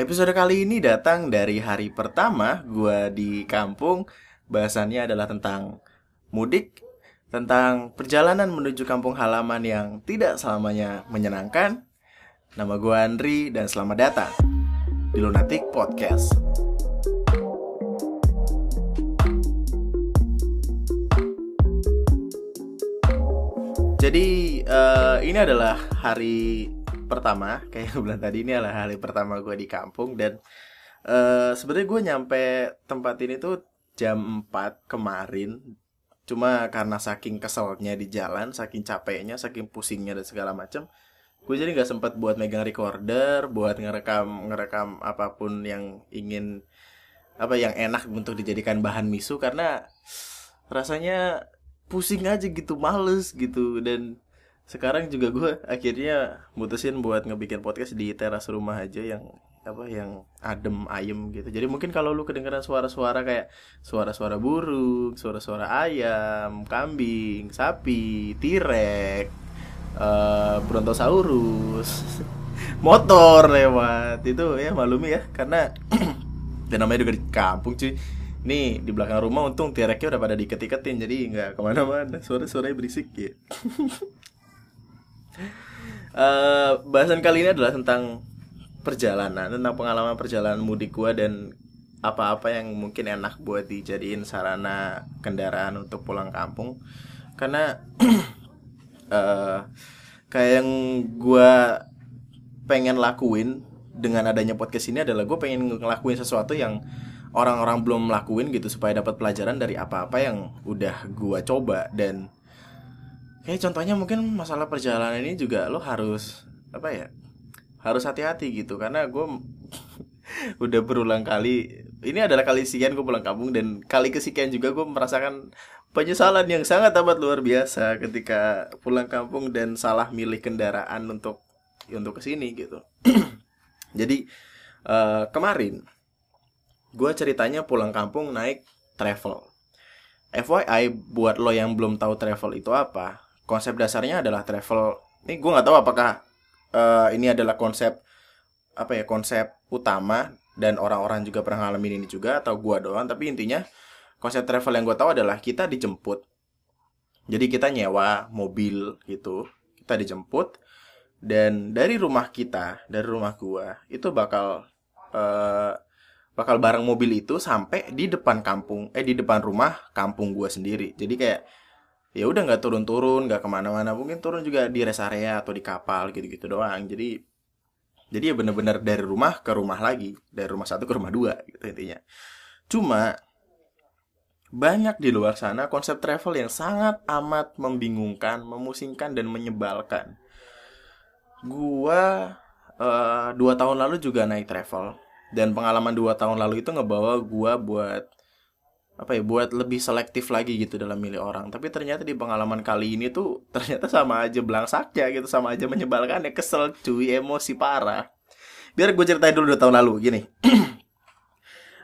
Episode kali ini datang dari hari pertama gua di kampung. Bahasannya adalah tentang mudik, tentang perjalanan menuju kampung halaman yang tidak selamanya menyenangkan. Nama gua Andri dan selamat datang di Lunatic Podcast. Jadi eh, ini adalah hari pertama kayak gue bilang tadi ini adalah hari pertama gue di kampung dan eh sebenarnya gue nyampe tempat ini tuh jam 4 kemarin. Cuma karena saking keselnya di jalan saking capeknya saking pusingnya dan segala macam gue jadi nggak sempat buat megang recorder buat ngerekam ngerekam apa pun yang ingin apa yang enak untuk dijadikan bahan misu karena rasanya pusing aja gitu males gitu dan sekarang juga gue akhirnya mutusin buat ngebikin podcast di teras rumah aja yang apa yang adem ayem gitu. Jadi mungkin kalau lu kedengeran suara-suara kayak suara-suara burung suara-suara ayam kambing sapi tirek eh brontosaurus motor lewat itu ya malumi ya. Karena dan namanya juga di kampung cuy. Nih di belakang rumah untung tireknya udah pada diket-iketin jadi nggak ke mana-mana. Suara-suaranya berisik ya. Eh, bahasan kali ini adalah tentang perjalanan, tentang pengalaman perjalanan mudik gua dan apa-apa yang mungkin enak buat dijadiin sarana kendaraan untuk pulang kampung. Karena eh kayak yang gua pengen lakuin dengan adanya podcast ini adalah gue pengen ngelakuin sesuatu yang orang-orang belum lakuin gitu supaya dapat pelajaran dari apa-apa yang udah gua coba dan kayak contohnya mungkin masalah perjalanan ini juga lo harus apa ya harus hati-hati gitu. Karena gue udah berulang kali ini adalah kali sekian gue pulang kampung dan kali kesekian juga gue merasakan penyesalan yang sangat amat luar biasa ketika pulang kampung dan salah milih kendaraan untuk untuk ke sini gitu. Jadi eh, kemarin gue ceritanya pulang kampung naik travel. FYI buat lo yang belum tahu travel itu apa konsep dasarnya adalah travel. Ini gue nggak tahu apakah eh, ini adalah konsep apa ya konsep utama dan orang-orang juga pernah ngalamin ini juga atau gua doang tapi intinya konsep travel yang gue tahu adalah kita dijemput. Jadi kita nyewa mobil gitu kita dijemput dan dari rumah kita dari rumah gua itu bakal eh, bakal bareng mobil itu sampai di depan kampung eh di depan rumah kampung gua sendiri. Jadi kayak ya udah nggak turun-turun nggak ke mana-mana. Mungkin turun juga di rest area atau di kapal gitu-gitu doang. Jadi jadi ya bener-bener dari rumah ke rumah lagi. Dari rumah satu ke rumah dua gitu intinya. Cuma banyak di luar sana konsep travel yang sangat amat membingungkan memusingkan dan menyebalkan. Gua eh, dua tahun lalu juga naik travel. Dan pengalaman dua tahun lalu itu ngebawa gua buat apa ya buat lebih selektif lagi gitu dalam milih orang. Tapi ternyata di pengalaman kali ini tuh ternyata sama aja belangsaknya gitu sama aja menyebalkan ya kesel cuy emosi parah. Biar gue ceritain dulu dua tahun lalu gini.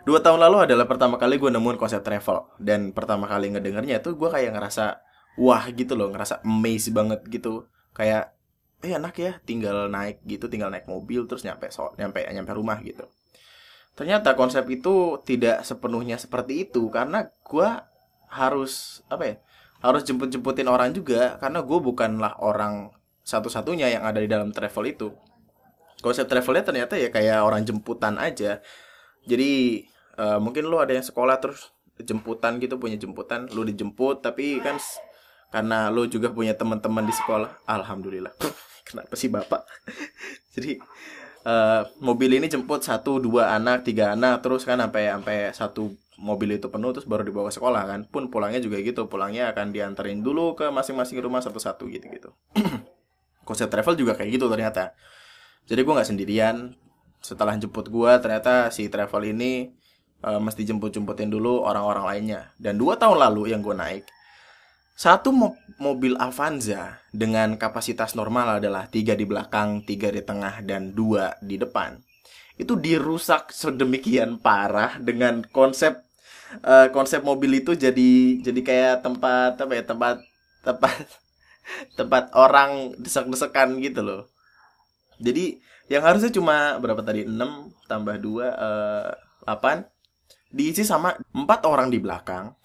Dua tahun lalu adalah pertama kali gue nemuin konsep travel. Dan pertama kali ngedengernya tuh gue kayak ngerasa wah gitu loh ngerasa amazed banget gitu. Kayak eh enak ya tinggal naik gitu tinggal naik mobil terus nyampe so nyampe nyampe rumah gitu ternyata konsep itu tidak sepenuhnya seperti itu karena gua harus apa ya harus jemput-jemputin orang juga karena gue bukanlah orang satu-satunya yang ada di dalam travel itu. Konsep travelnya ternyata ya kayak orang jemputan aja. Jadi eh, mungkin lu ada yang sekolah terus jemputan gitu punya jemputan lu dijemput tapi kan karena lu juga punya teman-teman di sekolah alhamdulillah. Kenapa sih bapak? Jadi eh, mobil ini jemput satu dua anak tiga anak terus kan sampai sampai satu mobil itu penuh terus baru dibawa ke sekolah kan. Pun pulangnya juga gitu pulangnya akan dianterin dulu ke masing-masing rumah satu-satu gitu gitu konsep travel juga kayak gitu ternyata. Jadi gue nggak sendirian. Setelah jemput gue ternyata si travel ini eh, mesti jemput-jemputin dulu orang-orang lainnya. Dan dua tahun lalu yang gue naik satu mo- mobil Avanza dengan kapasitas normal adalah tiga di belakang, tiga di tengah, dan dua di depan. Itu dirusak sedemikian parah dengan konsep eh, konsep mobil itu jadi jadi kayak tempat apa ya tempat tempat tempat orang desek-desekan gitu loh. Jadi yang harusnya cuma berapa tadi 6 tambah 2 eh, 8 diisi sama empat orang di belakang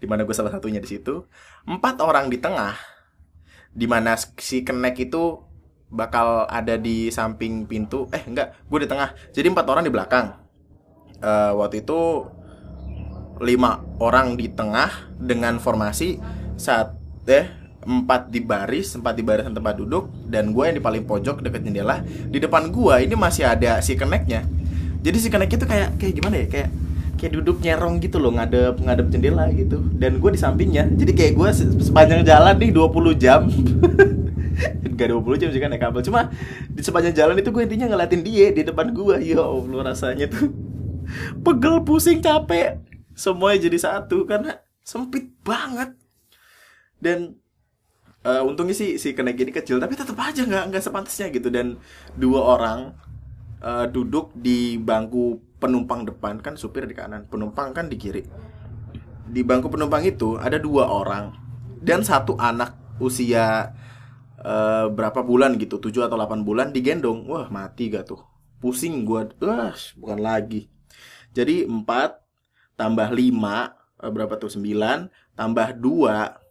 di mana gue salah satunya di situ empat orang di tengah di mana si kenek itu bakal ada di samping pintu eh enggak gue di tengah. Jadi empat orang di belakang. Eh, waktu itu lima orang di tengah dengan formasi saat eh empat di baris empat di barisan tempat duduk dan gue yang di paling pojok deket jendela. Di depan gue ini masih ada si keneknya. Jadi si kenek itu kayak kayak gimana ya? Kayak kayak duduk nyerong gitu loh ngadep ngadep jendela gitu. Dan gue di sampingnya jadi kayak gue se- sepanjang jalan nih 20 jam. Gak 20 jam sih kan naik kabel Cuma di sepanjang jalan itu gue intinya ngeliatin dia di depan gue Ya Allah rasanya tuh Pegel, pusing, capek. Semuanya jadi satu Karena sempit banget. Dan eh, untungnya sih si kenek ini kecil Tapi tetap aja nggak nggak sepantasnya gitu. Dan dua orang eh, duduk di bangku penumpang depan Kan supir di kanan Penumpang kan di kiri. Di bangku penumpang itu ada dua orang Dan satu anak usia eh, berapa bulan gitu 7 atau 8 bulan digendong. Wah mati gak tuh? Pusing gua. Wah bukan lagi. Jadi 4 tambah 5 eh, berapa tuh? 9 tambah 2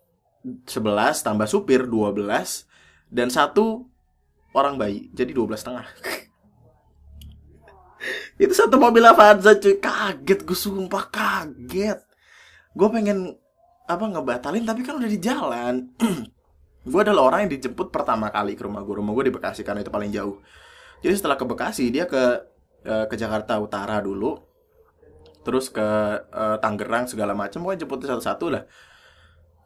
11 tambah supir 12 dan satu orang bayi. Jadi 12 setengah itu satu mobil Avanza cuy. Kaget gue sumpah kaget. Gue pengen apa ngebatalin tapi kan udah di jalan. Gue adalah orang yang dijemput pertama kali ke rumah gue rumah gue di Bekasi karena itu paling jauh. Jadi setelah ke Bekasi dia ke eh, ke Jakarta Utara dulu. Terus ke eh, Tangerang segala macam. Gue jemput satu-satu lah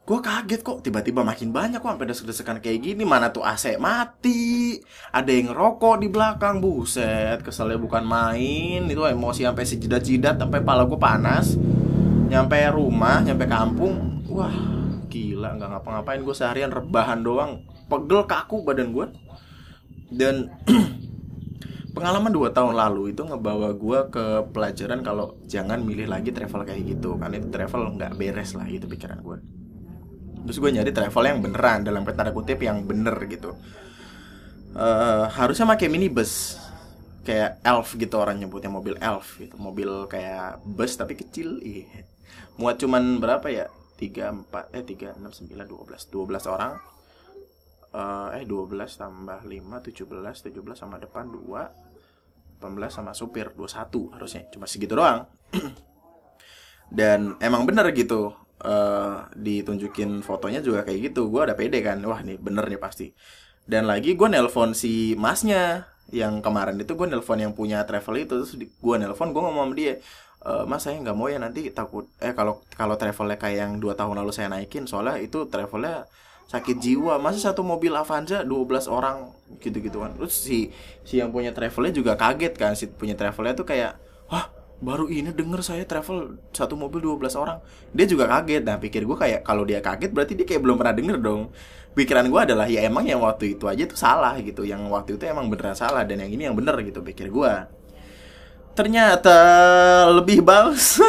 gue kaget kok tiba-tiba makin banyak kok sampai desek-desekan kayak gini. Mana tuh AC mati. Ada yang ngerokok di belakang. Buset keselnya bukan main. Itu emosi sampai sejidat-jidat sampai pala gue panas. Nyampe rumah nyampe kampung. Wah gila nggak ngapa-ngapain gue seharian. Rebahan doang. Pegel kaku badan gue dan pengalaman dua tahun lalu itu ngebawa gue ke pelajaran kalau jangan milih lagi travel kayak gitu. Karena itu travel nggak beres lah itu pikiran gue terus gue nyari travel yang beneran dalam tanda kutip yang bener gitu. Eh, harusnya pakai minibus. Kayak elf gitu orang nyebutnya mobil elf gitu. Mobil kayak bus tapi kecil iya. Muat cuman berapa ya? Tiga empat eh tiga enam sembilan dua belas. Dua belas orang. Eh eh 12 tambah 5 17 17 sama depan 2 18 sama supir 21 harusnya. Cuma segitu doang. Dan emang bener gitu eh ditunjukin fotonya juga kayak gitu. Gue ada pede kan. Wah nih bener nih pasti. Dan lagi gue nelpon si masnya yang kemarin itu gue nelpon yang punya travel itu. Terus gue nelpon gue ngomong sama dia "E, mas saya nggak mau ya nanti takut. Eh kalau kalau travelnya kayak yang dua tahun lalu saya naikin soalnya itu travelnya sakit jiwa. Masa satu mobil Avanza 12 orang gitu-gitu kan terus si si yang punya travelnya juga kaget kan. Si punya travelnya tuh kayak wah baru ini denger saya travel satu mobil 12 orang. Dia juga kaget. Nah pikir gue kayak kalau dia kaget berarti dia kayak belum pernah denger dong. Pikiran gue adalah ya emang yang waktu itu aja tuh salah gitu. Yang waktu itu emang beneran salah dan yang ini yang bener gitu pikir gue ternyata lebih bangsa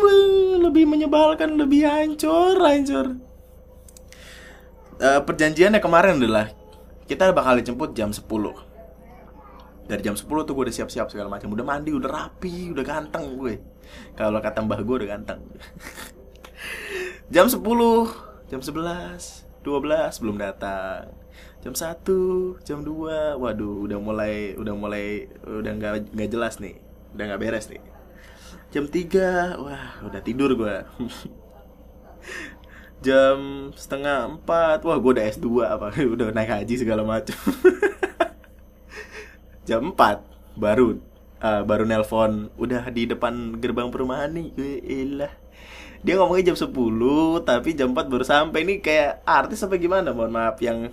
lebih menyebalkan lebih hancur hancur. Eh, perjanjiannya kemarin adalah kita bakal dijemput jam 10 dari jam 10 tuh gue udah siap-siap segala macam. Udah mandi udah rapi udah ganteng gue. Kalau kata mbah gue udah ganteng. Jam 10 jam 11 12 belum datang. Jam 1 jam 2 waduh udah mulai udah mulai udah nggak nggak jelas nih. Udah nggak beres nih. Jam 3 wah udah tidur gue jam setengah empat. Wah gue udah S2 apa? Udah naik haji segala macam jam 4 baru eh, baru nelpon udah di depan gerbang perumahan nih. Elah. dia ngomongnya jam 10 tapi jam 4 baru sampai. Nih kayak artis apa gimana? Mohon maaf yang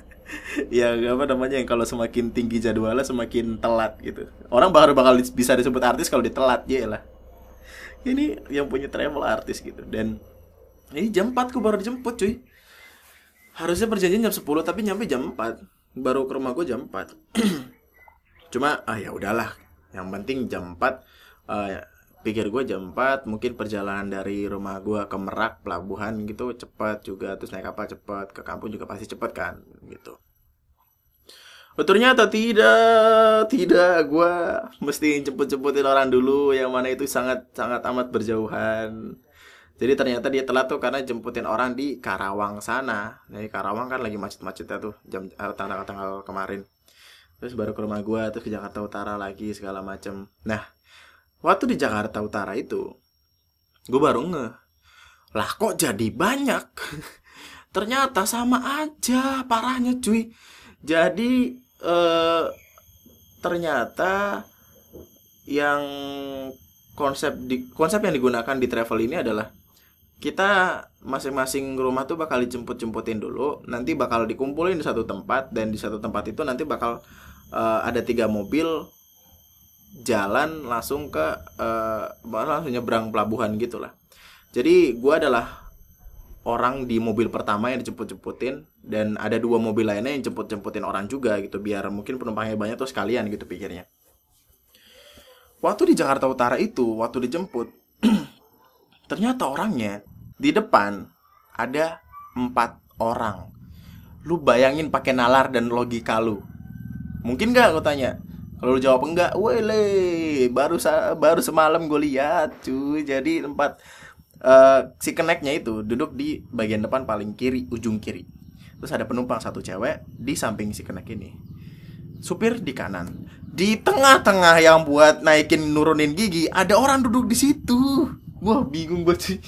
yang apa namanya yang kalau semakin tinggi jadwalnya semakin telat gitu. Orang baru bakal bisa disebut artis kalau ditelat ya lah ini yang punya travel artis gitu. Dan ini jam 4 ku baru dijemput cuy. Harusnya perjanjian jam 10 tapi nyampe jam 4 baru ke rumah gue jam 4 cuma ah ya udahlah yang penting jam 4 eh, pikir gue jam 4 mungkin perjalanan dari rumah gue ke Merak pelabuhan gitu cepat juga terus naik kapal cepat ke kampung juga pasti cepat kan gitu Oh, ternyata tidak, tidak. Gua mesti jemput-jemputin orang dulu yang mana itu sangat sangat amat berjauhan. Jadi ternyata dia telat tuh karena jemputin orang di Karawang sana. Nah, Karawang kan lagi macet-macetnya tuh jam eh, tanggal tanggal kemarin. Terus baru ke rumah gua, terus ke Jakarta Utara lagi segala macem. Nah, waktu di Jakarta Utara itu, gue baru nge, lah kok jadi banyak? Ternyata sama aja parahnya cuy. Jadi eh, ternyata yang konsep di konsep yang digunakan di travel ini adalah kita masing-masing rumah tuh bakal dijemput-jemputin dulu, nanti bakal dikumpulin di satu tempat dan di satu tempat itu nanti bakal uh, ada tiga mobil jalan langsung ke uh, langsung nyebrang pelabuhan gitulah. Jadi gue adalah orang di mobil pertama yang dijemput-jemputin dan ada dua mobil lainnya yang jemput-jemputin orang juga gitu biar mungkin penumpangnya banyak tuh sekalian gitu pikirnya. Waktu di Jakarta Utara itu waktu dijemput Ternyata orangnya di depan ada empat orang. Lu bayangin pakai nalar dan logika lu. Mungkin gak aku tanya? Kalau lu jawab enggak, wele, baru baru semalam gue lihat, cuy. Jadi empat uh, si keneknya itu duduk di bagian depan paling kiri, ujung kiri. Terus ada penumpang satu cewek di samping si kenek ini. Supir di kanan. Di tengah-tengah yang buat naikin nurunin gigi, ada orang duduk di situ Wah bingung banget sih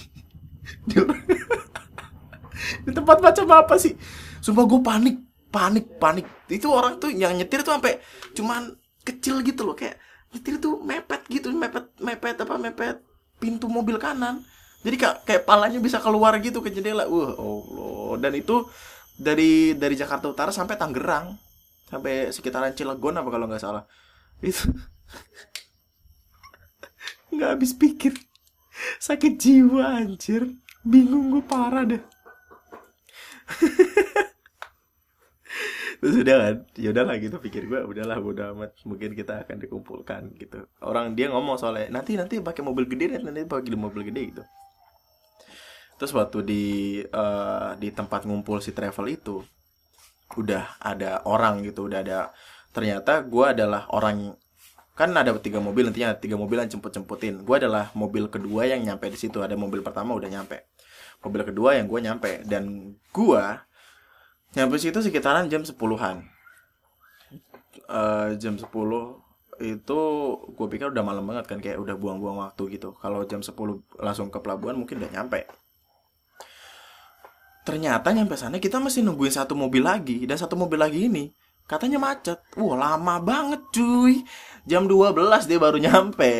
Di tempat macam apa sih Sumpah gue panik Panik, panik. Itu orang tuh yang nyetir tuh sampai Cuman kecil gitu loh Kayak nyetir tuh mepet gitu Mepet, mepet apa, mepet Pintu mobil kanan. Jadi kayak, kayak palanya bisa keluar gitu ke jendela. Wah Allah. Dan itu dari dari Jakarta Utara sampai Tangerang. Sampai sekitaran Cilegon apa kalau nggak salah. Itu nggak habis pikir. Sakit jiwa anjir. Bingung gue parah deh terus udah kan? Ya lah gitu pikir gue udahlah udah amat. Mungkin kita akan dikumpulkan gitu. Orang dia ngomong soalnya nanti nanti pakai mobil gede nanti pakai mobil gede gitu. Terus waktu di uh, di tempat ngumpul si travel itu udah ada orang gitu udah ada ternyata gue adalah orang kan ada tiga mobil nantinya tiga mobil yang jemput jemputin gue adalah mobil kedua yang nyampe di situ ada mobil pertama udah nyampe. Mobil kedua yang gue nyampe dan gue nyampe situ sekitaran jam sepuluhan uh, jam sepuluh itu gue pikir udah malam banget kan kayak udah buang-buang waktu gitu kalau jam sepuluh langsung ke pelabuhan mungkin udah nyampe ternyata nyampe sana kita masih nungguin satu mobil lagi dan satu mobil lagi ini katanya macet. Wah, lama banget cuy. Jam 12 dia baru nyampe.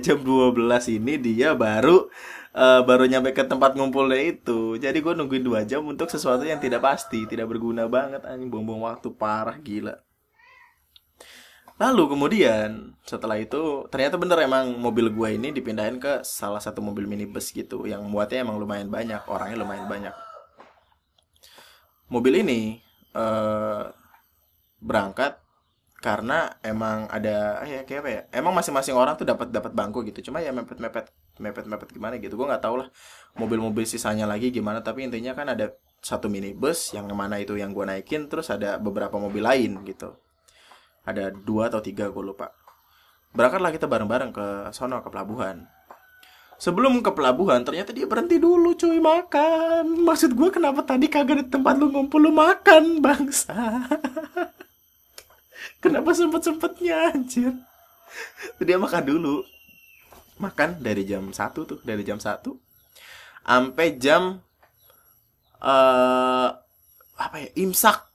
Jam 12 ini dia baru uh, baru nyampe ke tempat ngumpulnya itu. Jadi gue nungguin 2 jam untuk sesuatu yang tidak pasti, tidak berguna banget anjing waktu parah gila. Lalu kemudian setelah itu ternyata bener emang mobil gue ini dipindahin ke salah satu mobil minibus gitu yang muatnya emang lumayan banyak, orangnya lumayan banyak. Mobil ini uh, berangkat karena emang ada ya kayak apa ya emang masing-masing orang tuh dapat dapat bangku gitu cuma ya mepet mepet mepet mepet gimana gitu. Gue nggak tahu lah mobil-mobil sisanya lagi gimana tapi intinya kan ada satu minibus yang mana itu yang gue naikin terus ada beberapa mobil lain gitu. Ada dua atau tiga gue lupa. Berangkatlah kita bareng-bareng ke sono ke pelabuhan. Sebelum ke pelabuhan ternyata dia berhenti dulu cuy makan. Maksud gue kenapa tadi kagak di tempat lu ngumpul lu makan bangsa? Kenapa sempet-sempetnya anjir? Dia makan dulu. Makan dari jam 1 tuh, dari jam 1 sampai jam uh, apa ya? Imsak.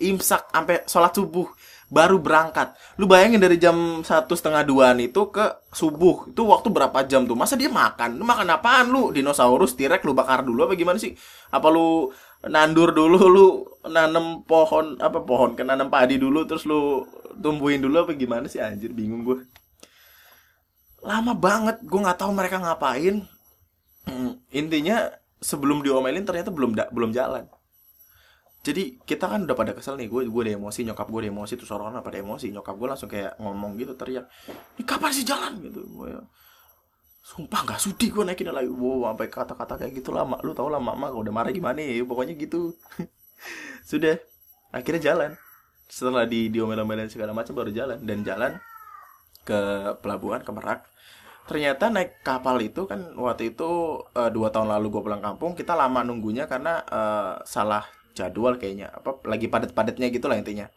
Imsak sampai sholat subuh baru berangkat. Lu bayangin dari jam satu setengah duaan itu ke subuh itu waktu berapa jam tuh? Masa dia makan? Lu makan apaan lu? Dinosaurus, tirek lu bakar dulu apa gimana sih? Apa lu nandur dulu lu nanam pohon apa pohon kan nanam padi dulu terus lu tumbuhin dulu apa gimana sih anjir bingung gue lama banget gue nggak tahu mereka ngapain. Hmm, intinya sebelum diomelin ternyata belum da belum jalan. Jadi kita kan udah pada kesel nih gue gue udah emosi nyokap gue udah emosi terus orang pada emosi nyokap gue langsung kayak ngomong gitu teriak ini kapan sih jalan? Gitu gue ya. Sumpah nggak sudi gue naikin lagi wow sampai kata-kata kayak gitu lama lu tau lah mama udah marah gimana ya? Pokoknya gitu. Sudah akhirnya jalan. Setelah di diomel-omelin segala macam baru jalan. Dan jalan ke pelabuhan ke Merak. Ternyata naik kapal itu kan waktu itu uh, dua tahun lalu gue pulang kampung kita lama nunggunya karena uh, salah jadwal kayaknya. Apa lagi padat-padatnya gitu lah intinya.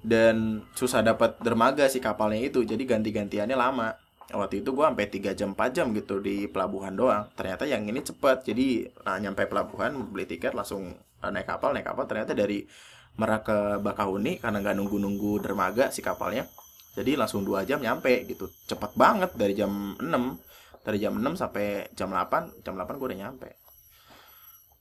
Dan susah dapat dermaga si kapalnya itu jadi ganti-gantiannya lama. Waktu itu gue sampai 3 jam 4 jam gitu di pelabuhan doang. Ternyata yang ini cepet jadi nah, nyampe pelabuhan beli tiket langsung uh, naik kapal naik kapal. Ternyata dari Merak ke Bakahuni karena nggak nunggu-nunggu dermaga si kapalnya jadi langsung dua jam nyampe gitu. Cepet banget dari jam 6 dari jam 6 sampai jam 8 jam 8 gue udah nyampe.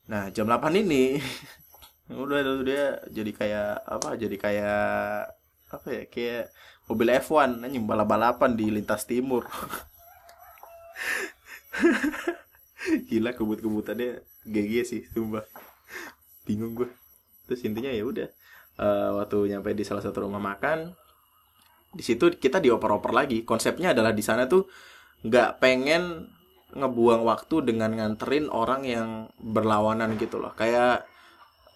Nah jam 8 ini udah dia jadi kayak apa? Jadi kayak apa ya? Kayak mobil F1 anjing balap-balapan di lintas timur. Gila kebut-kebutannya GG sih sumpah. Bingung gue terus intinya ya udah uh, waktu nyampe di salah satu rumah makan di situ kita dioper-oper lagi. Konsepnya adalah di sana tuh nggak pengen ngebuang waktu dengan nganterin orang yang berlawanan gitu loh. Kayak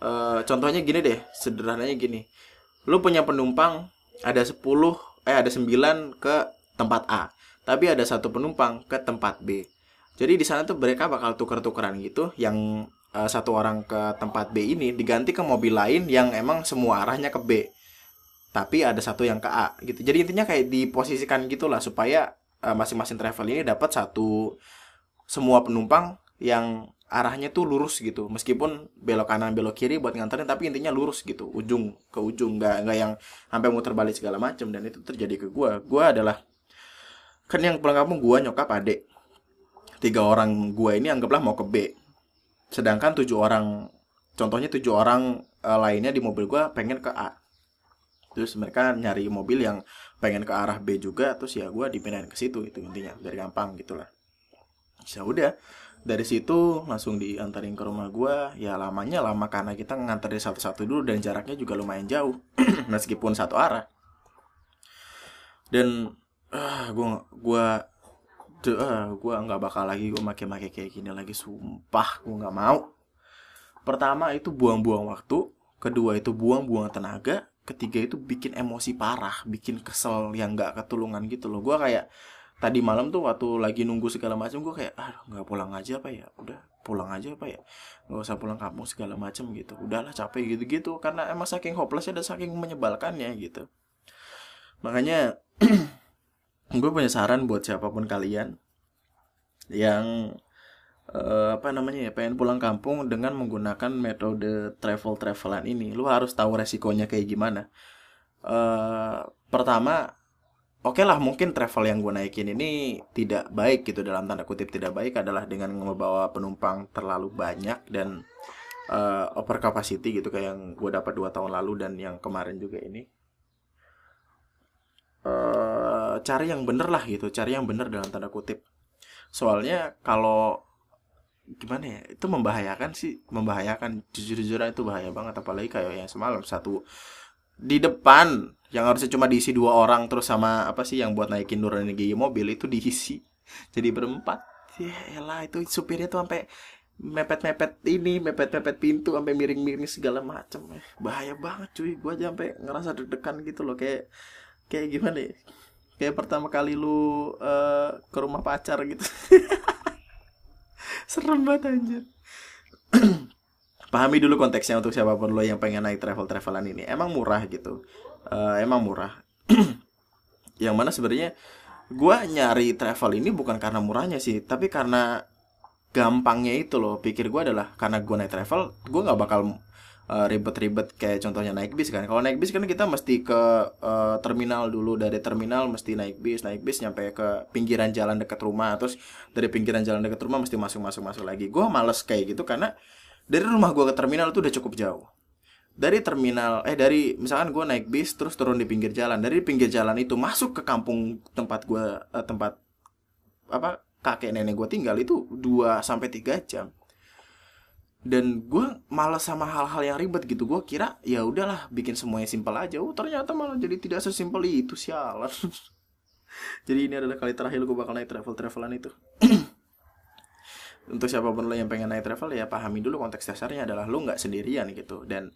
uh, contohnya gini deh sederhananya gini. Lu punya penumpang ada 10 eh ada 9 ke tempat A tapi ada satu penumpang ke tempat B. Jadi di sana tuh mereka bakal tuker-tukeran gitu yang uh, satu orang ke tempat B ini diganti ke mobil lain yang emang semua arahnya ke B tapi ada satu yang ke A gitu. Jadi intinya kayak diposisikan gitulah supaya uh, masing-masing travel ini dapat satu semua penumpang yang arahnya tuh lurus gitu. Meskipun belok kanan belok kiri buat nganterin tapi intinya lurus gitu. Ujung ke ujung nggak nggak yang sampai muter balik segala macam dan itu terjadi ke gue gue adalah kan yang pulang kampung gue nyokap adik. Tiga orang gue ini anggaplah mau ke B. Sedangkan tujuh orang contohnya tujuh orang uh, lainnya di mobil gue pengen ke A terus mereka nyari mobil yang pengen ke arah B juga terus ya gue dipindahin ke situ itu intinya biar gampang gitulah ya udah dari situ langsung diantarin ke rumah gue ya lamanya lama karena kita nganterin satu-satu dulu dan jaraknya juga lumayan jauh meskipun satu arah. Dan ah uh, gue gue Duh, uh, gue nggak bakal lagi gue make-make kayak gini lagi sumpah gue nggak mau. Pertama itu buang-buang waktu kedua itu buang-buang tenaga ketiga itu bikin emosi parah bikin kesel yang nggak ketulungan gitu loh. Gue kayak tadi malam tuh waktu lagi nunggu segala macam gue kayak ah nggak pulang aja apa ya. Udah pulang aja apa ya. Nggak usah pulang kampung segala macam gitu. Udahlah capek gitu gitu karena emang saking hopelessnya dan saking menyebalkannya gitu. Makanya gue punya saran buat siapa pun kalian yang uh, apa namanya ya pengen pulang kampung dengan menggunakan metode travel travelan ini. Lu harus tahu resikonya kayak gimana. Uh, pertama oke okay lah mungkin travel yang gue naikin ini tidak baik gitu dalam tanda kutip tidak baik adalah dengan membawa penumpang terlalu banyak dan uh, over capacity gitu kayak yang gue dapat dua tahun lalu dan yang kemarin juga ini. Uh, cari yang bener lah gitu cari yang bener dalam tanda kutip. Soalnya kalau gimana ya itu membahayakan sih membahayakan. Jujur-jujuran itu bahaya banget apalagi kayak yang semalam satu di depan yang harusnya cuma diisi dua orang terus sama apa sih yang buat naikin energi mobil itu diisi. Jadi berempat ya lah itu supirnya tuh sampai mepet-mepet ini mepet-mepet pintu sampai miring-miring segala macam eh, bahaya banget cuy. Gue aja sampai ngerasa deg-degan gitu loh kayak kayak gimana ya? Kayak pertama kali lu uh, ke rumah pacar gitu serem banget anjir. Pahami dulu konteksnya untuk siapa pun lo yang pengen naik travel travelan ini. Emang murah gitu. Uh, emang murah. Yang mana sebenarnya gue nyari travel ini bukan karena murahnya sih tapi karena gampangnya itu loh. Pikir gue adalah karena gue naik travel gue nggak bakal eh, ribet-ribet kayak contohnya naik bis kan. Kalau naik bis kan kita mesti ke uh, terminal dulu dari terminal mesti naik bis, naik bis nyampe ke pinggiran jalan dekat rumah, terus dari pinggiran jalan dekat rumah mesti masuk-masuk masuk lagi. Gue males kayak gitu karena dari rumah gue ke terminal itu udah cukup jauh. Dari terminal, eh dari misalkan gue naik bis terus turun di pinggir jalan, dari pinggir jalan itu masuk ke kampung tempat gue uh, tempat apa kakek nenek gue tinggal itu 2 sampai tiga jam dan gue malas sama hal-hal yang ribet gitu. Gue kira ya udahlah bikin semuanya simpel aja. Oh ternyata malah jadi tidak sesimpel itu sialan. Jadi ini adalah kali terakhir gue bakal naik travel travelan itu. Untuk siapa pun lo yang pengen naik travel ya pahami dulu konteks dasarnya adalah lo nggak sendirian gitu. Dan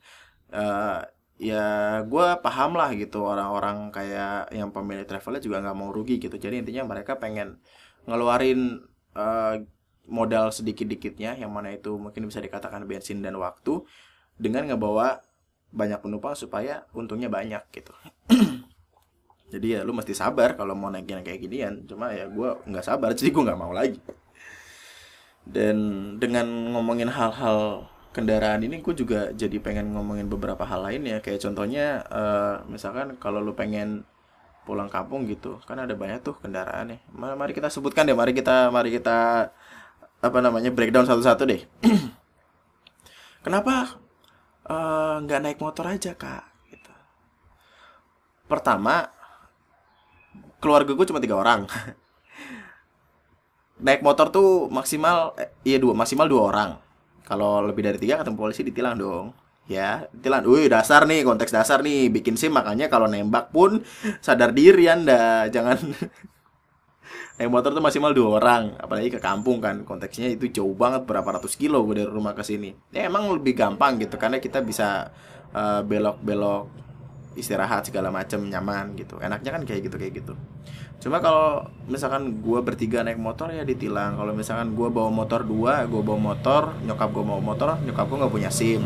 uh, ya gue paham lah gitu orang-orang kayak yang pemilik travelnya juga nggak mau rugi gitu. Jadi intinya mereka pengen ngeluarin uh, modal sedikit-dikitnya yang mana itu mungkin bisa dikatakan bensin dan waktu dengan ngebawa banyak penumpang supaya untungnya banyak gitu. Jadi ya lu mesti sabar kalau mau naikin kayak ginian. Cuma ya gue nggak sabar jadi gue nggak mau lagi. Dan dengan ngomongin hal-hal kendaraan ini gue juga jadi pengen ngomongin beberapa hal lain ya. Kayak contohnya uh, misalkan kalau lu pengen pulang kampung gitu kan ada banyak tuh kendaraan ya. Mari kita sebutkan deh mari kita mari kita apa namanya breakdown satu-satu deh. Kenapa eh, nggak uh, naik motor aja kak? Gitu. Pertama keluarga gue cuma tiga orang. Naik motor tuh maksimal eh, iya dua maksimal dua orang. Kalau lebih dari tiga ketemu polisi ditilang dong. Ya ditilang. Wih dasar nih konteks dasar nih. Bikin sim makanya kalau nembak pun sadar diri anda. Jangan naik motor tuh maksimal dua orang apalagi ke kampung kan. Konteksnya itu jauh banget berapa ratus kilo gue dari rumah ke sini. Ya emang lebih gampang gitu karena kita bisa uh, belok-belok istirahat segala macam nyaman gitu. Enaknya kan kayak gitu kayak gitu. Cuma kalau misalkan gue bertiga naik motor ya ditilang. Kalau misalkan gue bawa motor dua gue bawa motor nyokap gue bawa motor nyokap gue nggak punya sim.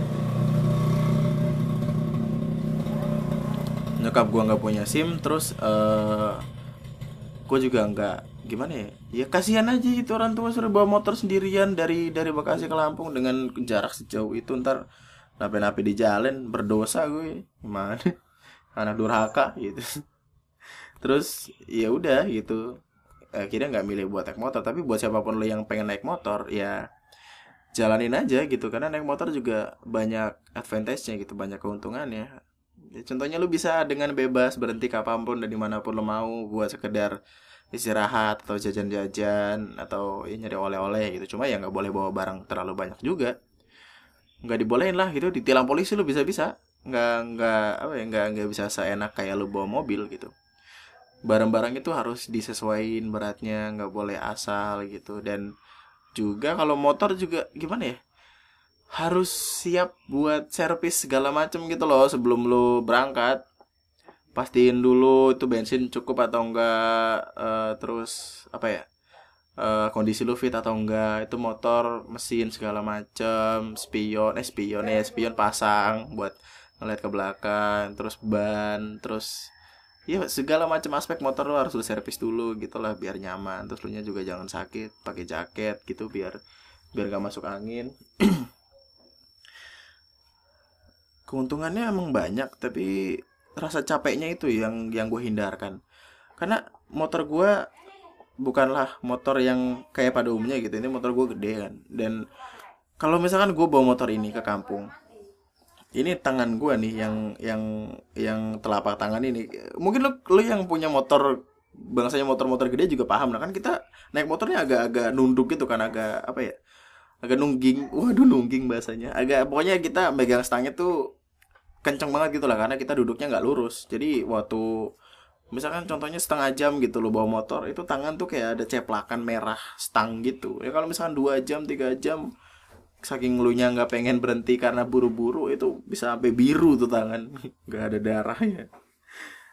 Nyokap gue nggak punya sim terus uh, gue juga nggak gimana ya? Ya kasihan aja itu orang tua suruh bawa motor sendirian dari dari Bekasi ke Lampung dengan jarak sejauh itu ntar nape-nape di jalan berdosa gue. Gimana? Anak durhaka gitu. Terus ya udah gitu. Akhirnya nggak milih buat naik motor. Tapi buat siapa pun lo yang pengen naik motor ya jalanin aja gitu. Karena naik motor juga banyak advantage-nya gitu banyak keuntungannya ya, contohnya lo bisa dengan bebas berhenti kapan pun dan di mana pun lo mau buat sekedar istirahat atau jajan-jajan atau ya nyari oleh-oleh gitu. Cuma ya nggak boleh bawa barang terlalu banyak juga. Nggak dibolehin lah gitu ditilang polisi lo bisa-bisa. Nggak nggak apa ya nggak nggak bisa seenak kayak lo bawa mobil gitu. Barang-barang itu harus disesuaikan beratnya nggak boleh asal gitu. Dan juga kalau motor juga gimana ya harus siap buat servis segala macem gitu loh sebelum lo berangkat. Pastiin dulu itu bensin cukup atau enggak uh, terus apa ya uh, kondisi lu fit atau enggak itu motor mesin segala macem spion eh spion ya spion pasang buat ngeliat ke belakang terus ban terus ya segala macam aspek motor lo harus lu servis dulu gitu lah biar nyaman. Terus lu nya juga jangan sakit pakai jaket gitu biar biar gak masuk angin keuntungannya emang banyak tapi rasa capeknya itu yang yang gue hindarkan. Karena motor gue bukanlah motor yang kayak pada umumnya gitu ini motor gue gede kan. Dan kalau misalkan gue bawa motor ini ke kampung ini tangan gue nih yang yang yang telapak tangan ini. Mungkin lo lo yang punya motor bangsanya motor-motor gede juga paham nah kan kita naik motornya agak-agak nunduk gitu kan agak apa ya agak nungging. Waduh nungging bahasanya. Agak pokoknya kita megang stangnya tuh kenceng banget gitu lah karena kita duduknya nggak lurus. Jadi waktu misalkan contohnya setengah jam gitu lo bawa motor itu tangan tuh kayak ada ceplakan merah stang gitu. Ya kalau misalkan dua jam tiga jam saking lu nya nggak pengen berhenti karena buru-buru itu bisa sampai biru tuh tangan. Nggak ada darahnya.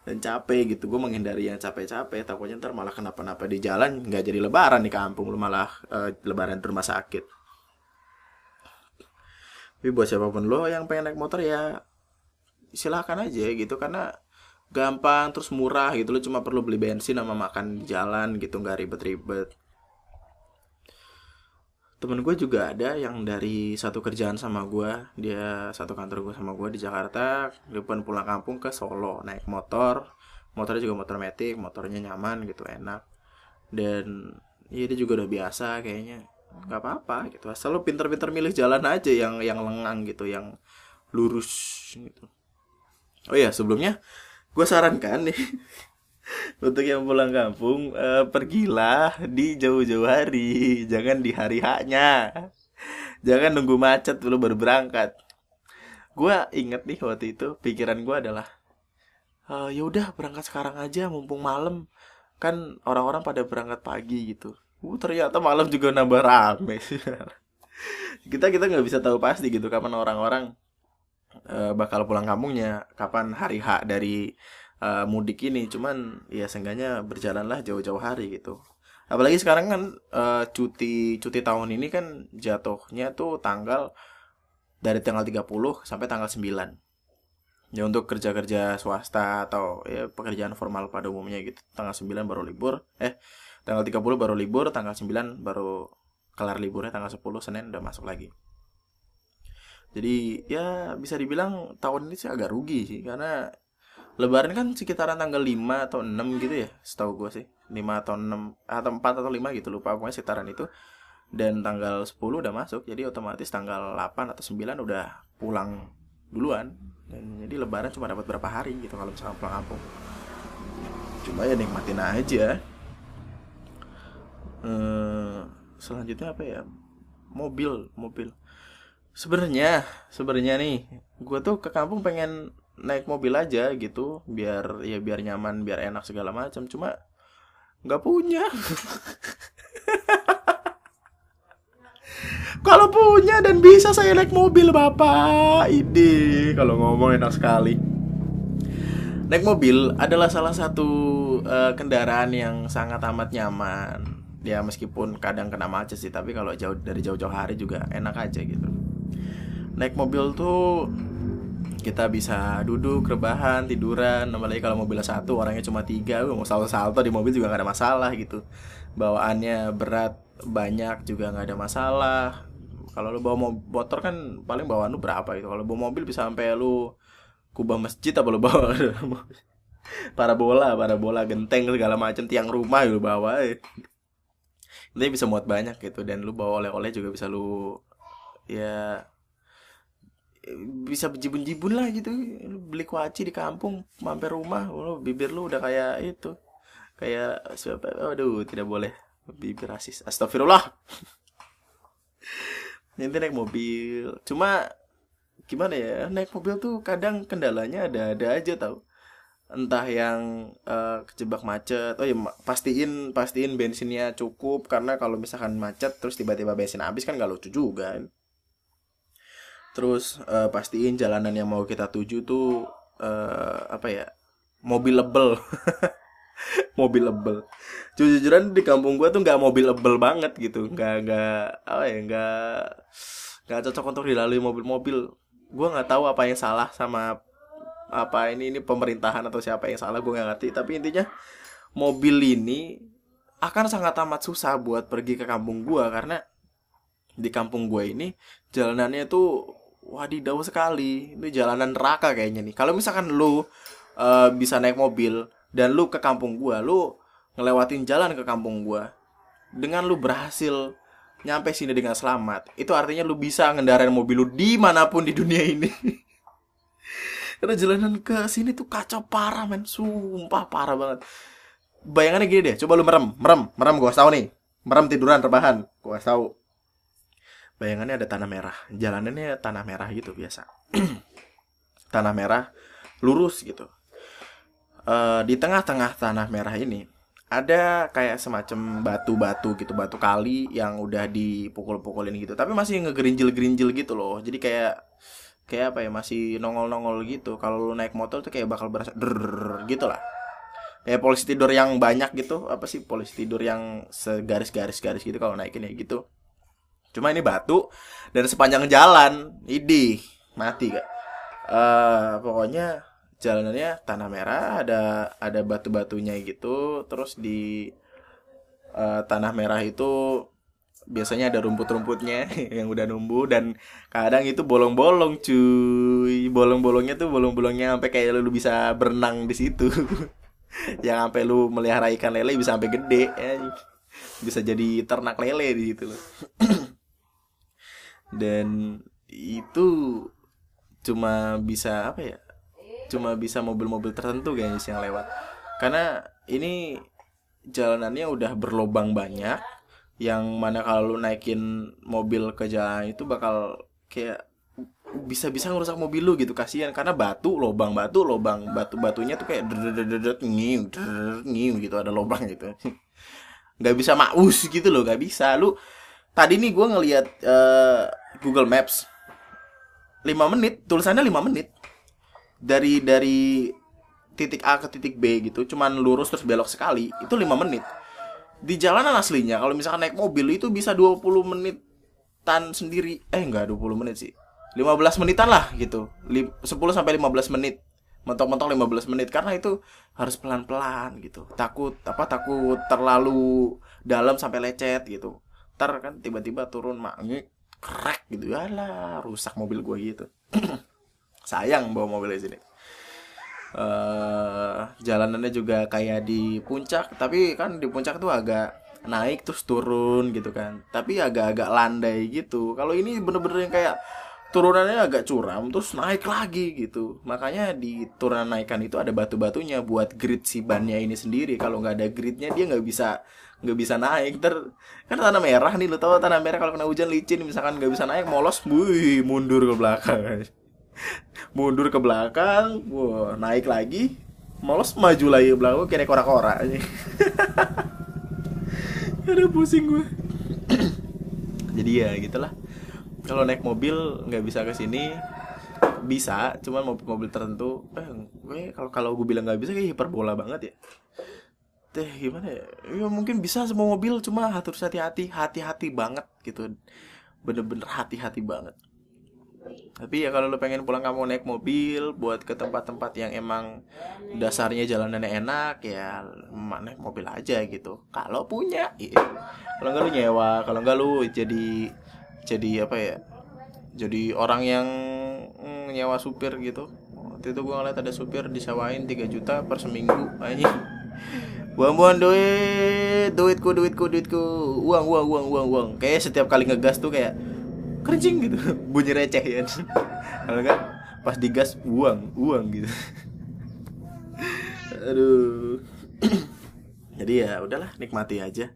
Dan capek gitu gue menghindari yang capek-capek takutnya ntar malah kenapa-napa di jalan nggak jadi lebaran di kampung lu malah uh, lebaran di rumah sakit. Tapi buat siapa pun lo yang pengen naik motor ya silahkan aja gitu karena gampang terus murah gitu lo cuma perlu beli bensin sama makan di jalan gitu nggak ribet-ribet. Temen gue juga ada yang dari satu kerjaan sama gue dia satu kantor gue sama gue di Jakarta. Dia pun pulang kampung ke Solo naik motor. Motornya juga motor metik motornya nyaman gitu enak. Dan ya dia juga udah biasa kayaknya. Nggak apa-apa gitu. Asal lo pinter-pinter milih jalan aja yang yang lengang gitu yang lurus gitu oh ya sebelumnya gue sarankan nih untuk yang pulang kampung uh, pergilah di jauh-jauh hari jangan di hari haknya jangan nunggu macet dulu baru berangkat. Gue inget nih waktu itu pikiran gue adalah uh, ya udah berangkat sekarang aja mumpung malam. Kan orang-orang pada berangkat pagi gitu. Uh, ternyata malam juga nambah rame. Kita kita nggak bisa tahu pasti gitu kapan orang-orang uh, bakal pulang kampungnya kapan hari H dari uh, mudik ini. Cuman ya seenggaknya berjalanlah jauh-jauh hari gitu. Apalagi sekarang kan uh, cuti cuti tahun ini kan jatuhnya tuh tanggal dari tanggal 30 sampai tanggal 9 ya untuk kerja-kerja swasta atau ya pekerjaan formal pada umumnya gitu. Tanggal 9 baru libur. Eh tanggal 30 baru libur tanggal 9 baru kelar liburnya tanggal 10 Senin udah masuk lagi jadi ya bisa dibilang tahun ini sih agak rugi sih karena Lebaran kan sekitaran tanggal 5 atau 6 gitu ya setahu gue sih. 5 atau 6 atau 4 atau 5 gitu lupa pokoknya sekitaran itu. Dan tanggal 10 udah masuk jadi otomatis tanggal 8 atau 9 udah pulang duluan. Dan jadi lebaran cuma dapat berapa hari gitu kalau misalnya pulang kampung. Cuma ya nikmatin aja. Eh, selanjutnya apa ya? Mobil mobil sebenarnya sebenarnya nih gue tuh ke kampung pengen naik mobil aja gitu biar ya biar nyaman biar enak segala macam cuma nggak punya. Kalau punya dan bisa saya naik mobil bapak. Ini kalau ngomong enak sekali. Naik mobil adalah salah satu uh, kendaraan yang sangat amat nyaman. Ya meskipun kadang kena macet sih tapi kalau jauh dari jauh-jauh hari juga enak aja gitu naik mobil tuh kita bisa duduk rebahan tiduran. Apalagi kalau mobil satu orangnya cuma tiga. Mau salto-salto di mobil juga nggak ada masalah gitu. Bawaannya berat banyak juga nggak ada masalah. Kalau lu bawa motor kan paling bawaan lu berapa itu kalau bawa mobil bisa sampai lu kubah masjid apa lu bawa? Parabola parabola genteng segala macam tiang rumah lu bawa ya nanti bisa muat banyak gitu. Dan lu bawa oleh-oleh juga bisa lu ya bisa jibun-jibun lah gitu. Beli kuaci di kampung mampir rumah lu bibir lu udah kayak itu. Kayak siapa? Aduh tidak boleh. Bibir rasis. Astagfirullah. Nanti naik mobil. Cuma gimana ya? Naik mobil tuh kadang kendalanya ada ada aja tau. Entah yang uh, kejebak macet. Oh ya pastiin pastiin bensinnya cukup. Karena kalau misalkan macet terus tiba-tiba bensin habis kan gak lucu juga kan terus uh, pastiin jalanan yang mau kita tuju tuh uh, apa ya mobilable mobilable jujur-jujuran di kampung gua tuh nggak mobilable banget gitu. Nggak nggak apa ya nggak nggak cocok untuk dilalui mobil-mobil. Gua nggak tahu apa yang salah sama apa ini ini pemerintahan atau siapa yang salah gue nggak ngerti. Tapi intinya mobil ini akan sangat amat susah buat pergi ke kampung gue karena di kampung gue ini jalanannya tuh wadidaw sekali. Ini jalanan neraka kayaknya nih. Kalau misalkan lu uh, bisa naik mobil dan lu ke kampung gue lu ngelewatin jalan ke kampung gue dengan lu berhasil nyampe sini dengan selamat itu artinya lu bisa ngendarain mobil lu di mana pun di dunia ini. Karena jalanan ke sini tuh kacau parah men. Sumpah parah banget. Bayangannya gini deh coba lu merem merem merem gua tahu nih. Merem tiduran rebahan gua tahu bayangannya ada tanah merah jalanannya tanah merah gitu biasa. Tanah merah lurus gitu. Uh, di tengah-tengah tanah merah ini ada kayak semacam batu-batu gitu batu kali yang udah dipukul-pukulin gitu. Tapi masih ngegerinjil-gerinjil gitu loh. Jadi kayak kayak apa ya masih nongol-nongol gitu. Kalau lu naik motor tuh kayak bakal berasa der gitu lah. Kayak polisi tidur yang banyak gitu. Apa sih polisi tidur yang segaris-garis-garis gitu kalau naikin ya gitu cuma ini batu dan sepanjang jalan idi mati gak? Uh, pokoknya jalanannya tanah merah ada ada batu-batunya gitu. Terus di uh, tanah merah itu biasanya ada rumput-rumputnya yang udah numbuh dan kadang itu bolong-bolong cuy. Bolong-bolongnya tuh bolong-bolongnya sampai kayak lu bisa berenang di situ. Yang sampai lu melihara ikan lele bisa sampai gede ya. bisa jadi ternak lele di situ dan itu cuma bisa apa ya cuma bisa mobil-mobil tertentu sih yang lewat. Karena ini jalanannya udah berlobang banyak yang mana kalau lu naikin mobil ke jalan itu bakal kayak bisa-bisa ngerusak mobil lu gitu kasihan. Karena batu lobang batu lobang batu batunya tuh kayak ngiu ngiu gitu ada lobang gitu. Nggak bisa maus gitu loh nggak bisa. Lu tadi nih gue ngelihat uh, Google Maps. Lima menit tulisannya lima menit. Dari dari titik A ke titik B gitu cuman lurus terus belok sekali itu lima menit. Di jalanan aslinya kalau misalkan naik mobil itu bisa 20 menit tan sendiri. Eh enggak 20 menit sih. 15 menitan lah gitu. Lim- 10 sampai 15 menit. Mentok-mentok 15 menit karena itu harus pelan-pelan gitu. Takut apa takut terlalu dalam sampai lecet gitu ntar kan tiba-tiba turun mak krek gitu. Lah rusak mobil gua gitu. Sayang bawa mobil di sini. Eh jalanannya juga kayak di puncak tapi kan di puncak tuh agak naik terus turun gitu kan. Tapi agak-agak landai gitu. Kalau ini bener-bener yang kayak turunannya agak curam terus naik lagi gitu. Makanya di turunan naikan itu ada batu-batunya buat grid si bannya ini sendiri. Kalau nggak ada gridnya dia nggak bisa nggak bisa naik. Ter kan tanah merah nih lo tau tanah merah kalau kena hujan licin misalkan nggak bisa naik molos wih mundur ke belakang. Mundur ke belakang wah naik lagi molos maju lagi ke belakang kayak kora-kora aja. Ada pusing gue jadi ya gitulah. Kalau naik mobil nggak bisa ke sini bisa cuman mobil-mobil tertentu. Eh gue kalau kalau gue bilang nggak bisa kayak hiperbola banget ya teh gimana ya? Ya mungkin bisa semua mobil cuma harus hati-hati hati-hati banget gitu. Bener-bener hati-hati banget. Tapi ya kalau lu pengen pulang kamu naik mobil buat ke tempat-tempat yang emang dasarnya jalanannya enak ya naik mobil aja gitu. Kalau punya iya. kalau nggak lu nyewa kalau nggak lu jadi jadi apa ya? Jadi orang yang mm, nyewa supir gitu. Waktu itu gua ngeliat ada supir disewain 3 juta per seminggu aja buang-buang duit duitku duitku duitku. Uang uang uang uang uang. Kayak setiap kali ngegas tuh kayak kencing gitu. Bunyi receh ya. Kalau enggak pas digas uang uang gitu. Aduh. Jadi ya udahlah nikmati aja.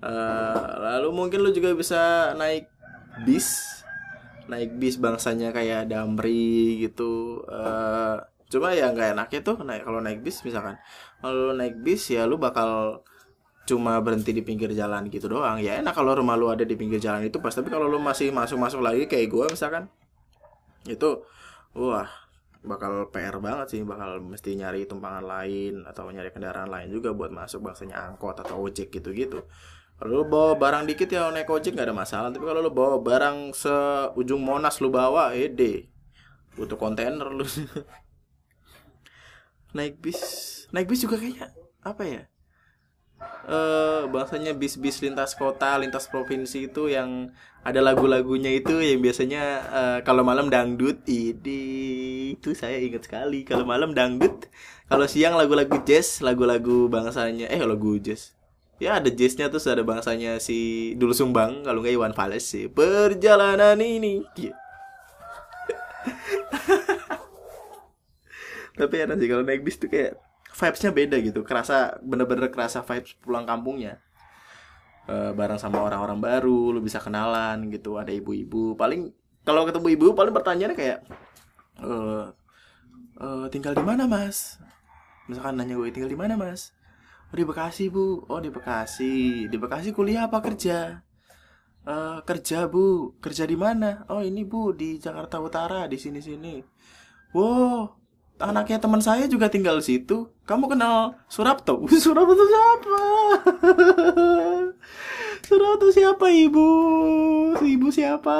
Eh, lalu mungkin lu juga bisa naik bis. Naik bis bangsanya kayak Damri gitu. Eh, cuma ya nggak enaknya tuh naik kalau naik bis misalkan kalau naik bis ya lu bakal cuma berhenti di pinggir jalan gitu doang. Ya enak kalau rumah lu ada di pinggir jalan itu pas tapi kalau lu masih masuk masuk lagi kayak gue misalkan itu wah bakal PR banget sih. Bakal mesti nyari tumpangan lain atau nyari kendaraan lain juga buat masuk bangsanya angkot atau ojek gitu gitu kalau lu bawa barang dikit ya naik ojek nggak ada masalah. Tapi kalau lu bawa barang seujung monas lu bawa ede butuh kontainer lu naik bis. Naik bis juga kayaknya apa ya? Eh bahasanya bis-bis lintas kota, lintas provinsi itu yang ada lagu-lagunya itu yang biasanya eh, kalau malam dangdut ini itu saya ingat sekali kalau malam dangdut kalau siang lagu-lagu jazz lagu-lagu bangsanya eh lagu jazz. Ya ada jazznya terus ada bangsanya si Dul Sumbang kalau nggak Iwan Fals sih. Perjalanan ini. Iya. tapi enak sih kalau naik bis tuh kayak vibesnya beda gitu. Kerasa bener-bener kerasa vibes pulang kampungnya. Eh, bareng sama orang-orang baru lu bisa kenalan gitu ada ibu-ibu. Paling kalau ketemu ibu paling pertanyaannya kayak eh eh, tinggal di mana mas? Misalkan nanya gue tinggal di mana mas? Oh di Bekasi bu. Oh di Bekasi. Di Bekasi kuliah apa kerja? Eh kerja bu. Kerja di mana? Oh ini bu di Jakarta Utara di sini sini wow anaknya teman saya juga tinggal di situ. Kamu kenal Surapto? Surapto siapa? Surapto siapa ibu? Ibu siapa?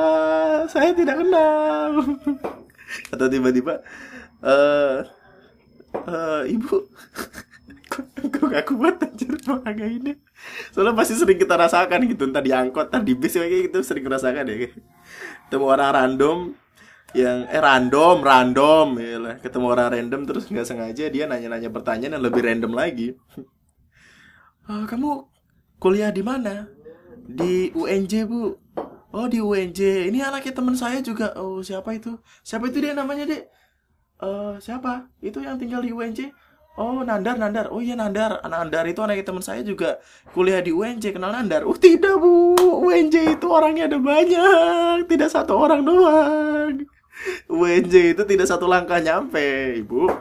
Saya tidak kenal. Atau tiba-tiba, eh, eh, ibu, kok gak kuat anjir orang ini. Soalnya pasti sering kita rasakan gitu, entah di angkot, entah di bis kayak gitu sering rasakan ya. Ketemu orang random, yang eh random random ya ketemu orang random terus nggak sengaja dia nanya-nanya pertanyaan yang lebih random lagi. "Ah, kamu kuliah di mana? Di UNJ bu. Oh di UNJ ini anaknya teman saya juga. Oh siapa itu? Siapa itu dia namanya dek? Eh siapa? Itu yang tinggal di UNJ Oh Nandar Nandar. Oh iya Nandar. Nandar itu anaknya teman saya juga kuliah di UNJ kenal Nandar? Oh tidak bu. UNJ itu orangnya ada banyak. Tidak satu orang doang UNJ itu tidak satu langkah nyampe ibu.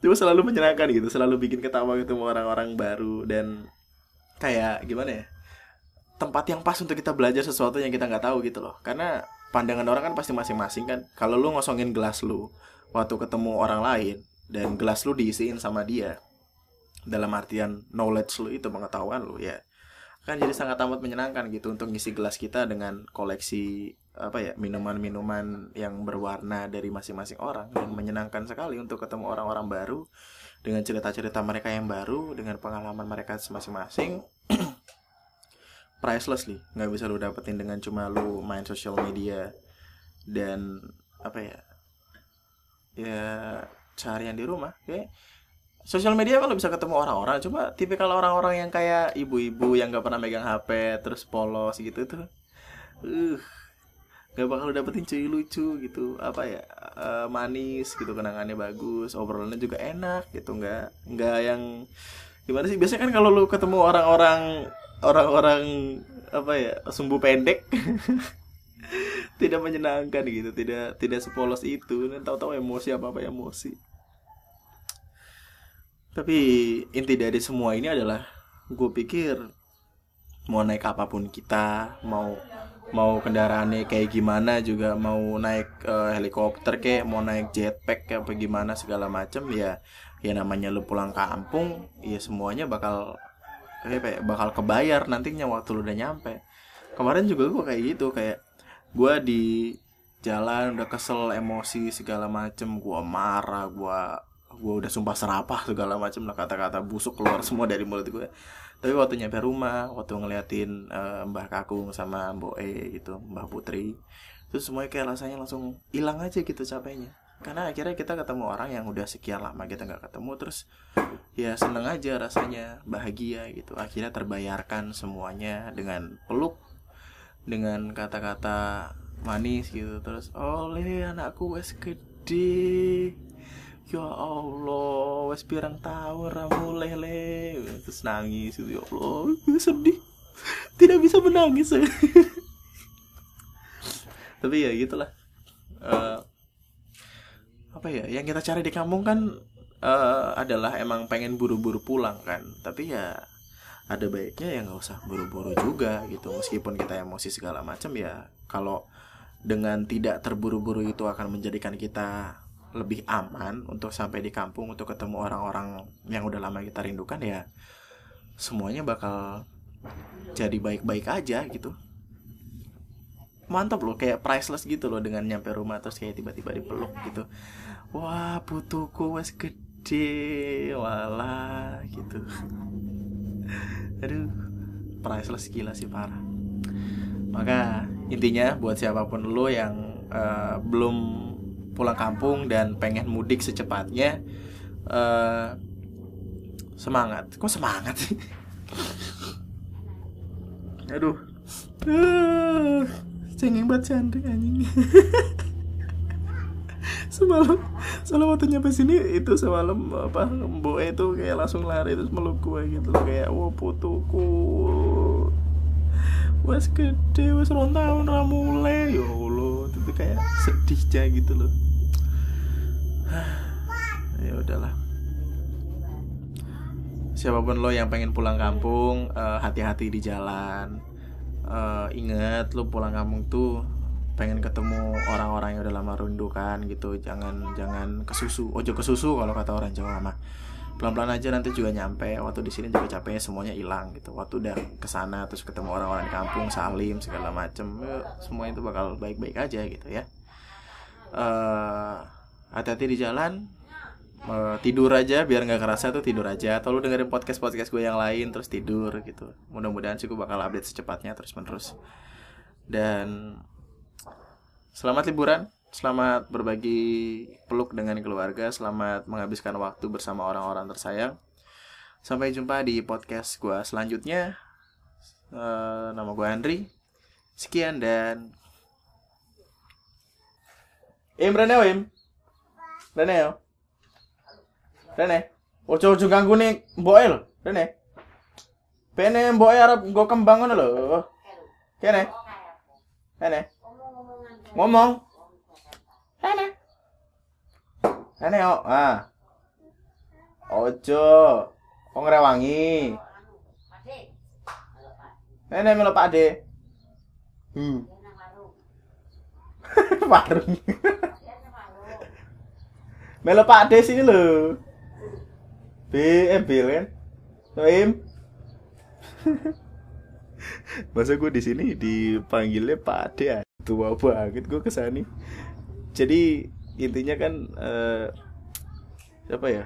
Cuma selalu menyenangkan gitu Selalu bikin ketawa ketemu orang-orang baru Dan kayak gimana ya Tempat yang pas untuk kita belajar sesuatu yang kita nggak tahu gitu loh. Karena pandangan orang kan pasti masing-masing kan. Kalau lu ngosongin gelas lu waktu ketemu orang lain dan gelas lu diisiin sama dia dalam artian knowledge lu itu pengetahuan lu ya kan jadi sangat amat menyenangkan gitu untuk ngisi gelas kita dengan koleksi apa ya minuman-minuman yang berwarna dari masing-masing orang dan menyenangkan sekali untuk ketemu orang-orang baru dengan cerita-cerita mereka yang baru dengan pengalaman mereka masing-masing. Priceless nih nggak bisa lu dapetin dengan cuma lu main sosial media dan apa ya ya seharian di rumah kayak sosial media kalau bisa ketemu orang-orang cuma tipikal orang-orang yang kayak ibu-ibu yang gak pernah megang HP terus polos gitu tuh. Uh gak bakal dapetin cuy lucu gitu. Apa ya uh, manis gitu kenangannya bagus obrolannya juga enak gitu. Nggak nggak yang gimana sih? Biasanya kan kalau lu ketemu orang-orang orang-orang apa ya sumbu pendek tidak menyenangkan gitu tidak tidak sepolos itu. Dan tahu-tahu emosi apa apa emosi. Tapi inti dari semua ini adalah gue pikir mau naik apa pun kita mau mau kendaraannya kayak gimana juga mau naik uh, helikopter kayak mau naik jetpack kayak apa gimana segala macam ya ya namanya lu pulang kampung ya semuanya bakal kayak ya, bakal kebayar nantinya waktu lu udah nyampe. Kemarin juga gue kayak gitu kayak gue di jalan udah kesel emosi segala macem gue marah gue gue udah sumpah serapah segala macam lah kata-kata busuk keluar semua dari mulut gue tapi waktu nyampe rumah waktu ngeliatin uh, mbah kakung sama mbok e gitu mbah putri itu semuanya kayak rasanya langsung hilang aja gitu capeknya. Karena akhirnya kita ketemu orang yang udah sekian lama kita nggak ketemu terus ya seneng aja rasanya bahagia gitu. Akhirnya terbayarkan semuanya dengan peluk dengan kata-kata manis gitu. Terus oleh anakku wes gede ya Allah wes pirang tahun ramu lele terus nangis itu ya Allah sedih. Tidak bisa menangis. Tapi ya gitulah. Uh, apa ya yang kita cari di kampung kan uh, adalah emang pengen buru-buru pulang kan. Tapi ya ada baiknya ya nggak usah buru-buru juga gitu. Meskipun kita emosi segala macam ya kalau dengan tidak terburu-buru itu akan menjadikan kita lebih aman untuk sampai di kampung untuk ketemu orang-orang yang udah lama kita rindukan ya semuanya bakal jadi baik-baik aja gitu. Mantap loh kayak priceless gitu loh dengan nyampe rumah terus kayak tiba-tiba dipeluk gitu. Wah putuku wes gede wala gitu. Aduh priceless gila sih parah. Maka intinya buat siapa pun lo yang uh, belum pulang kampung dan pengen mudik secepatnya uh, semangat. Kok semangat sih? Aduh. Uh, cengeng banget cantik anjing. Semalam semalam waktu nyampe sini itu semalam apa mbok itu kayak langsung lari terus meluk gue gitu kayak wah putuku. Wes gede wes rontang ramule ya allah itu kayak sedih aja gitu loh ya udahlah. Siapa pun lo yang pengen pulang kampung eh, hati-hati di jalan. Uh, ingat lo pulang kampung tuh pengen ketemu orang-orang yang udah lama rindukan gitu. Jangan jangan kesusu ojo kesusu kalau kata orang Jawa mah. Pelan-pelan aja nanti juga nyampe. Waktu di sini juga capeknya semuanya hilang gitu. Waktu udah ke sana terus ketemu orang-orang di kampung salim segala macem semua itu bakal baik-baik aja gitu ya. Uh, hati-hati di jalan. Uh, tidur aja biar nggak kerasa tuh tidur aja. Atau lu dengerin podcast podcast gue yang lain terus tidur gitu. Mudah-mudahan sih gue bakal update secepatnya terus menerus dan selamat liburan selamat berbagi peluk dengan keluarga selamat menghabiskan waktu bersama orang-orang tersayang. Sampai jumpa di podcast gue selanjutnya. Uh, nama gue Andri. Sekian dan Imran Im Rene yo. Rene. Ojo-ojo ganggu nih mboke lho. Rene. Mboke arep nggo kembang ngono lho. Kene. Rene. Ngomong. Rene. Rene yo. Ah. Ojo. Wong rewangi. Rene melo Pak De. Hmm. warung. Melo Pak Des ini loh. B eh Bill kan. Soim. Masa gue di sini dipanggilnya Pak Ade ah. tua banget gue kesani. Jadi intinya kan eh, siapa ya?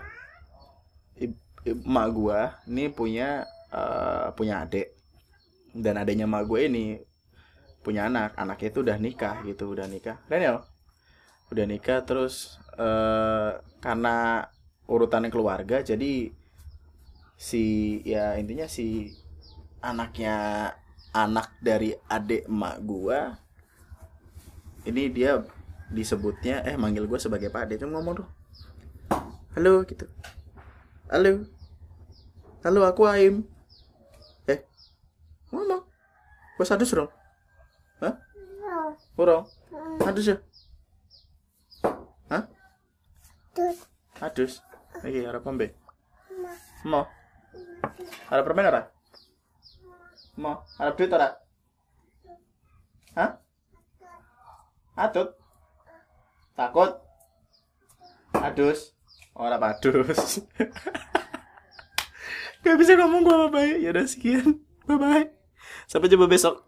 Emak gue ini punya eh, punya adik dan adanya emak gue ini punya anak anaknya itu udah nikah gitu udah nikah Daniel udah nikah terus eh karena urutannya keluarga jadi si ya intinya si anaknya anak dari adik emak gua ini dia disebutnya eh manggil gua sebagai pak ade. Cuma ngomong tuh halo gitu. Halo. Halo aku Aim. Eh ngomong. Gua sadus dong hah? Kurang adus ya hah adus. Lagi harap kombe mau ada permen ora? Mau ada duit ora? Hah? Atut takut. Adus. Ora padus. Gak bisa ngomong gua bye bye ya udah sekian. Bye bye sampai jumpa besok